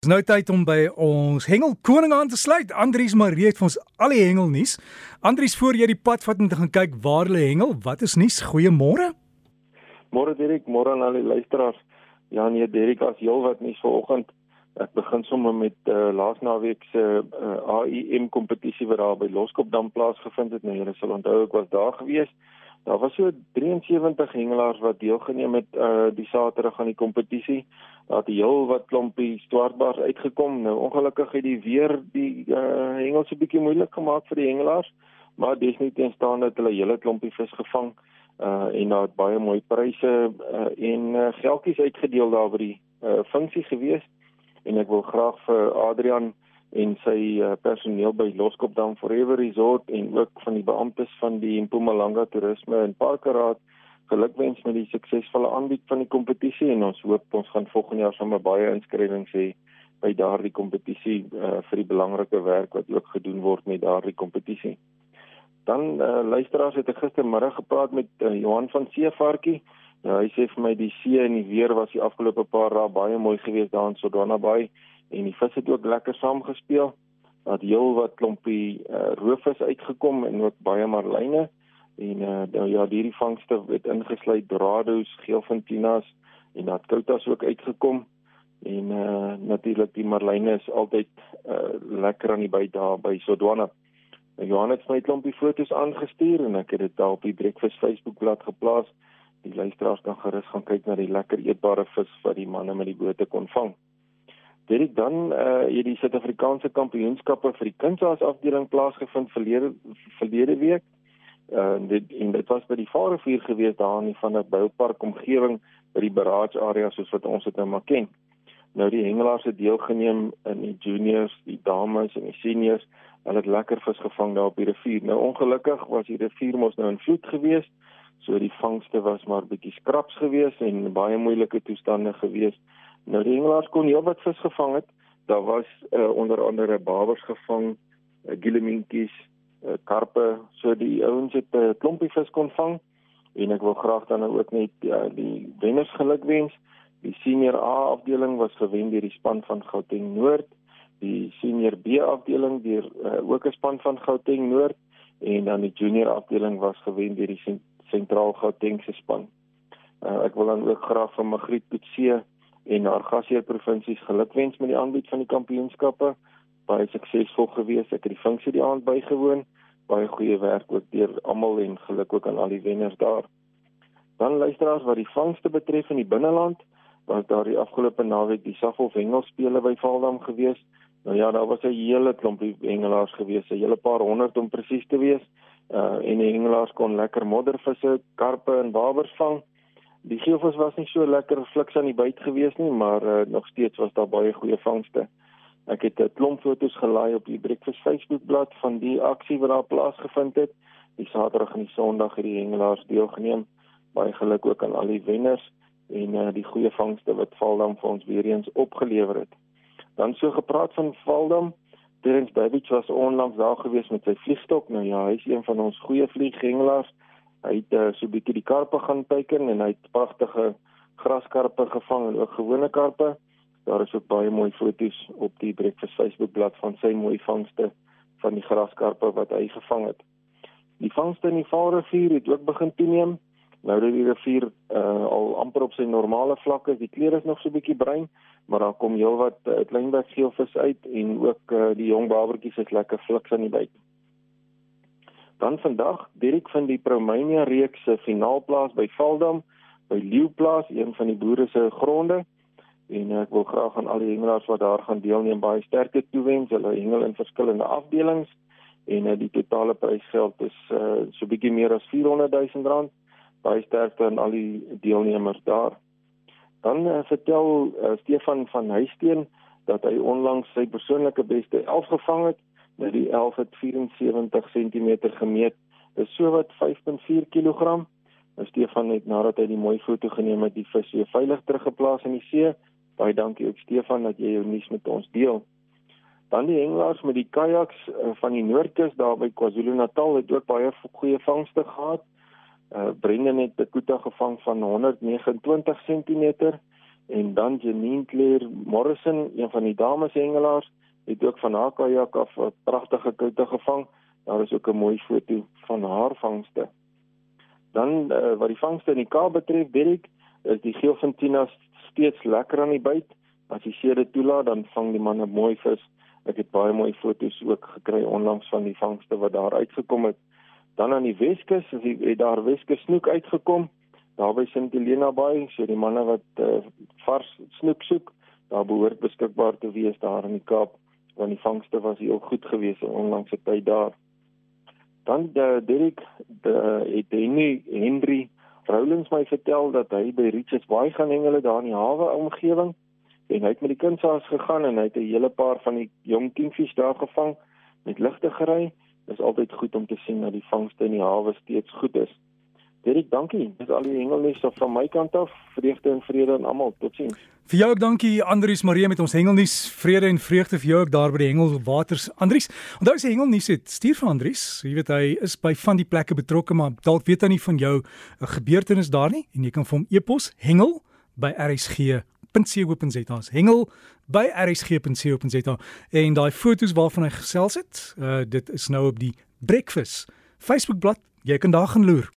Dis nou tyd om by ons hengel koning aan te sluit. Andries Marie het vir ons al die hengel nuus. Andries, voor jy die pad vat om te gaan kyk waar hulle hengel, wat is nuus? Goeiemôre. Môre Dirk, môre aan al die luisteraars. Ja nee, Dirk, as heel wat nuus vanoggend. Ek begin sommer met uh, laasnaweek se uh, AIM kompetisie wat daar by Loskopdam plaasgevind het. Nou julle sal onthou ek was daar gewees. Daar was so 73 hengelaars wat deelgeneem het uh die Saterdag aan die kompetisie. Daar het heel wat klompie swartbaars uitgekom. Nou ongelukkig het die weer die uh hengels 'n bietjie moeilik gemaak vir die hengelaars, maar definitief staan dat hulle hele klompie vis gevang uh en daar het baie mooi pryse uh en uh, geldjies uitgedeel daar by die uh funksie gewees. En ek wil graag vir Adrian en sy uh, personeel by Loskopdam Forever Resort en ook van die beamptes van die Mpumalanga Toerisme en Parkeraad gelukwens met die suksesvolle aanbied van die kompetisie en ons hoop ons gaan volgende jaar sommer baie inskrywings hê by daardie kompetisie uh, vir die belangrike werk wat ook gedoen word met daardie kompetisie. Dan uh, luisteraars het ek gistermiddag gepraat met uh, Johan van Seevarkie. Nou, hy sê vir my die see en die weer was die afgelope paar dae baie mooi geweest daar in Sodana Bay en die vis het ook lekker saamgespeel. Dat heel wat klompie uh, roofvis uitgekom en ook baie marline en uh, nou ja, hierdie vangste het ingesluit dorados, geelfintinas en dat koutas ook uitgekom. En uh, natuurlik die marline is altyd uh, lekker aan die by daar by Sodwana. Nou, Johan het my klompie foto's aangestuur en ek het dit daar op die Breakfast Facebookblad geplaas. Die luisteraars kan gerus gaan kyk na die lekker eetbare vis wat die manne met die bote kon vang. Dit dan uh hier die Suid-Afrikaanse Kampioenskappe vir die kunsaas afdeling plaasgevind verlede verlede week. Uh dit en dit was by die Vaalrivier gewees daar in van 'n boupark omgewing by die barrage area soos wat ons dit nou maar ken. Nou die hengelaars het deelgeneem in die juniors, die dames en die seniors. Hulle het lekker vis gevang daar op die rivier. Nou ongelukkig was die rivier mos nou in vloed gewees. So die vangste was maar bietjie skraps gewees en baie moeilike toestande gewees. Nou die hengelaars kon heel wat vis gevang het. Daar was uh, onder andere babers gevang, uh, gilleminkies, uh, karpe, so die ouens het 'n uh, klompie vis kon vang en ek wil graag dan ook net uh, die wenners geluk wens. Die senior A afdeling was gewen deur die span van Gauteng Noord, die senior B afdeling deur uh, ook 'n span van Gauteng Noord en dan die junior afdeling was gewen deur die sentraal Gautengse span. Uh, ek wil dan ook graag vir Magriet Kutse en haar gasheer provinsies gelukwens met die aanbied van die kampioenskappe. Baie suksesvol gewees. Ek het die funksie die aand bygewoon. Baie goeie werk ook deur almal en geluk ook aan al die wenners daar. Dan luisteraars wat die vangste betref in die binneland, was daar die afgelope naweek die Safhof hengelspele by Valdam gewees. Nou ja, daar was 'n hele klompie hengelaars gewees, 'n hele paar honderd om presies te wees. Uh en die hengelaars kon lekker moddervisse, karpe en babers vang. Die geelvis was nie so lekker fliks aan die byt gewees nie, maar uh, nog steeds was daar baie goeie vangste. Ek het 'n klomp foto's gelaai op die Breakfast Facebookblad van die aksie wat daar plaasgevind het. Die Saterdag en die Sondag het die hengelaars deelgeneem. Baie geluk ook aan al die wenners en uh, die goeie vangste wat Valdam vir ons weer eens opgelewer het. Dan so gepraat van Valdam, Terence Babbage was onlangs daar gewees met sy vliegstok. Nou ja, hy is een van ons goeie vlieghengelaars. Hy het uh, so 'n bietjie die karpe gaan teiken en hy het pragtige graskarpe gevang en ook gewone karpe. Daar is ook baie mooi foto's op die Breakfast Facebook bladsy van sy mooi vangste van die graskarpe wat hy gevang het. Die vangste in die Vaalrivier het ook begin toeneem. Nou dat die rivier uh, al amper op sy normale vlak is, die kleur is nog so 'n bietjie bruin, maar daar kom heelwat uh, kleinbekgeelvis uit en ook uh, die jong babertjies is lekker fliks aan die byt. Dan vandag, Dirk van die Promania reeks se finaalplaas by Valdam by Leeuplaas, een van die boere se gronde. En ek wil graag aan al die hengelaars wat daar gaan deelneem baie sterkte toewens. Hulle hengel in verskillende afdelings en uh, die totale prysgeld is uh, so bietjie meer as 400 000 rand. Baie sterkte aan al die deelnemers daar. Dan uh, vertel uh, Stefan van Huisteen dat hy onlangs sy persoonlike beste 11 gevang het Nou die 11 het 74 cm gemeet. Dis so wat 5.4 kg. Nou Stefan het nadat hy die mooi foto geneem het, die vis weer veilig teruggeplaas in die see. Baie dankie ook Stefan dat jy jou nuus met ons deel. Dan die hengelaars met die kajaks uh, van die Noordkus daar by KwaZulu-Natal het ook baie goeie vangste gehad. Uh Brendan het 'n kuta gevang van 129 cm en dan Janine Claire Morrison, een van die dames hengelaars, het ook van haar kajak af 'n pragtige koute gevang. Daar is ook 'n mooi foto van haar vangste. Dan uh, wat die vangste in die Kaap betref, Derek, is die geelfintina steeds lekker aan die byt. As jy seede toelaat, dan vang die manne mooi vis. Ek het baie mooi foto's ook gekry onlangs van die vangste wat daar uitgekom het. Dan aan die Weskus, as jy het daar Weskus snoek uitgekom, daar by Sint Helena Bay, so die manne wat uh, vars snoek soek, daar behoort beskikbaar te wees daar in die Kaap want die vangste was heel goed geweest onlangs se tyd daar. Dan de eh, Derek de het Henry Henry Rowlands my vertel dat hy by Richards Bay gaan hengele daar in die hawe omgewing en hy het met die kinders gegaan en hy het 'n hele paar van die jong kingfish daar gevang met ligte gery. Dit is altyd goed om te sien dat die vangste in die hawe steeds goed is. Derek, dankie. Dis al die hengelnuus van my kant af. Vreugde en vrede aan almal. Totsiens. Vir jou ook dankie Andrius Marie met ons hengelnuus. Vrede en vreugde vir jou ook daar by die hengelwaters. Andrius, onthou as jy hengelnuus het, stuur vir Andrius. Jy weet hy is by van die plekke betrokke, maar dalk weet hy nie van jou 'n gebeurtenis daar nie en jy kan vir hom e-pos hengel by rsg.co.za. Hengel by rsg.co.za en daai foto's waarvan hy gesels het, uh, dit is nou op die Breakfast Facebook bladsy. Jy kan daar gaan loer.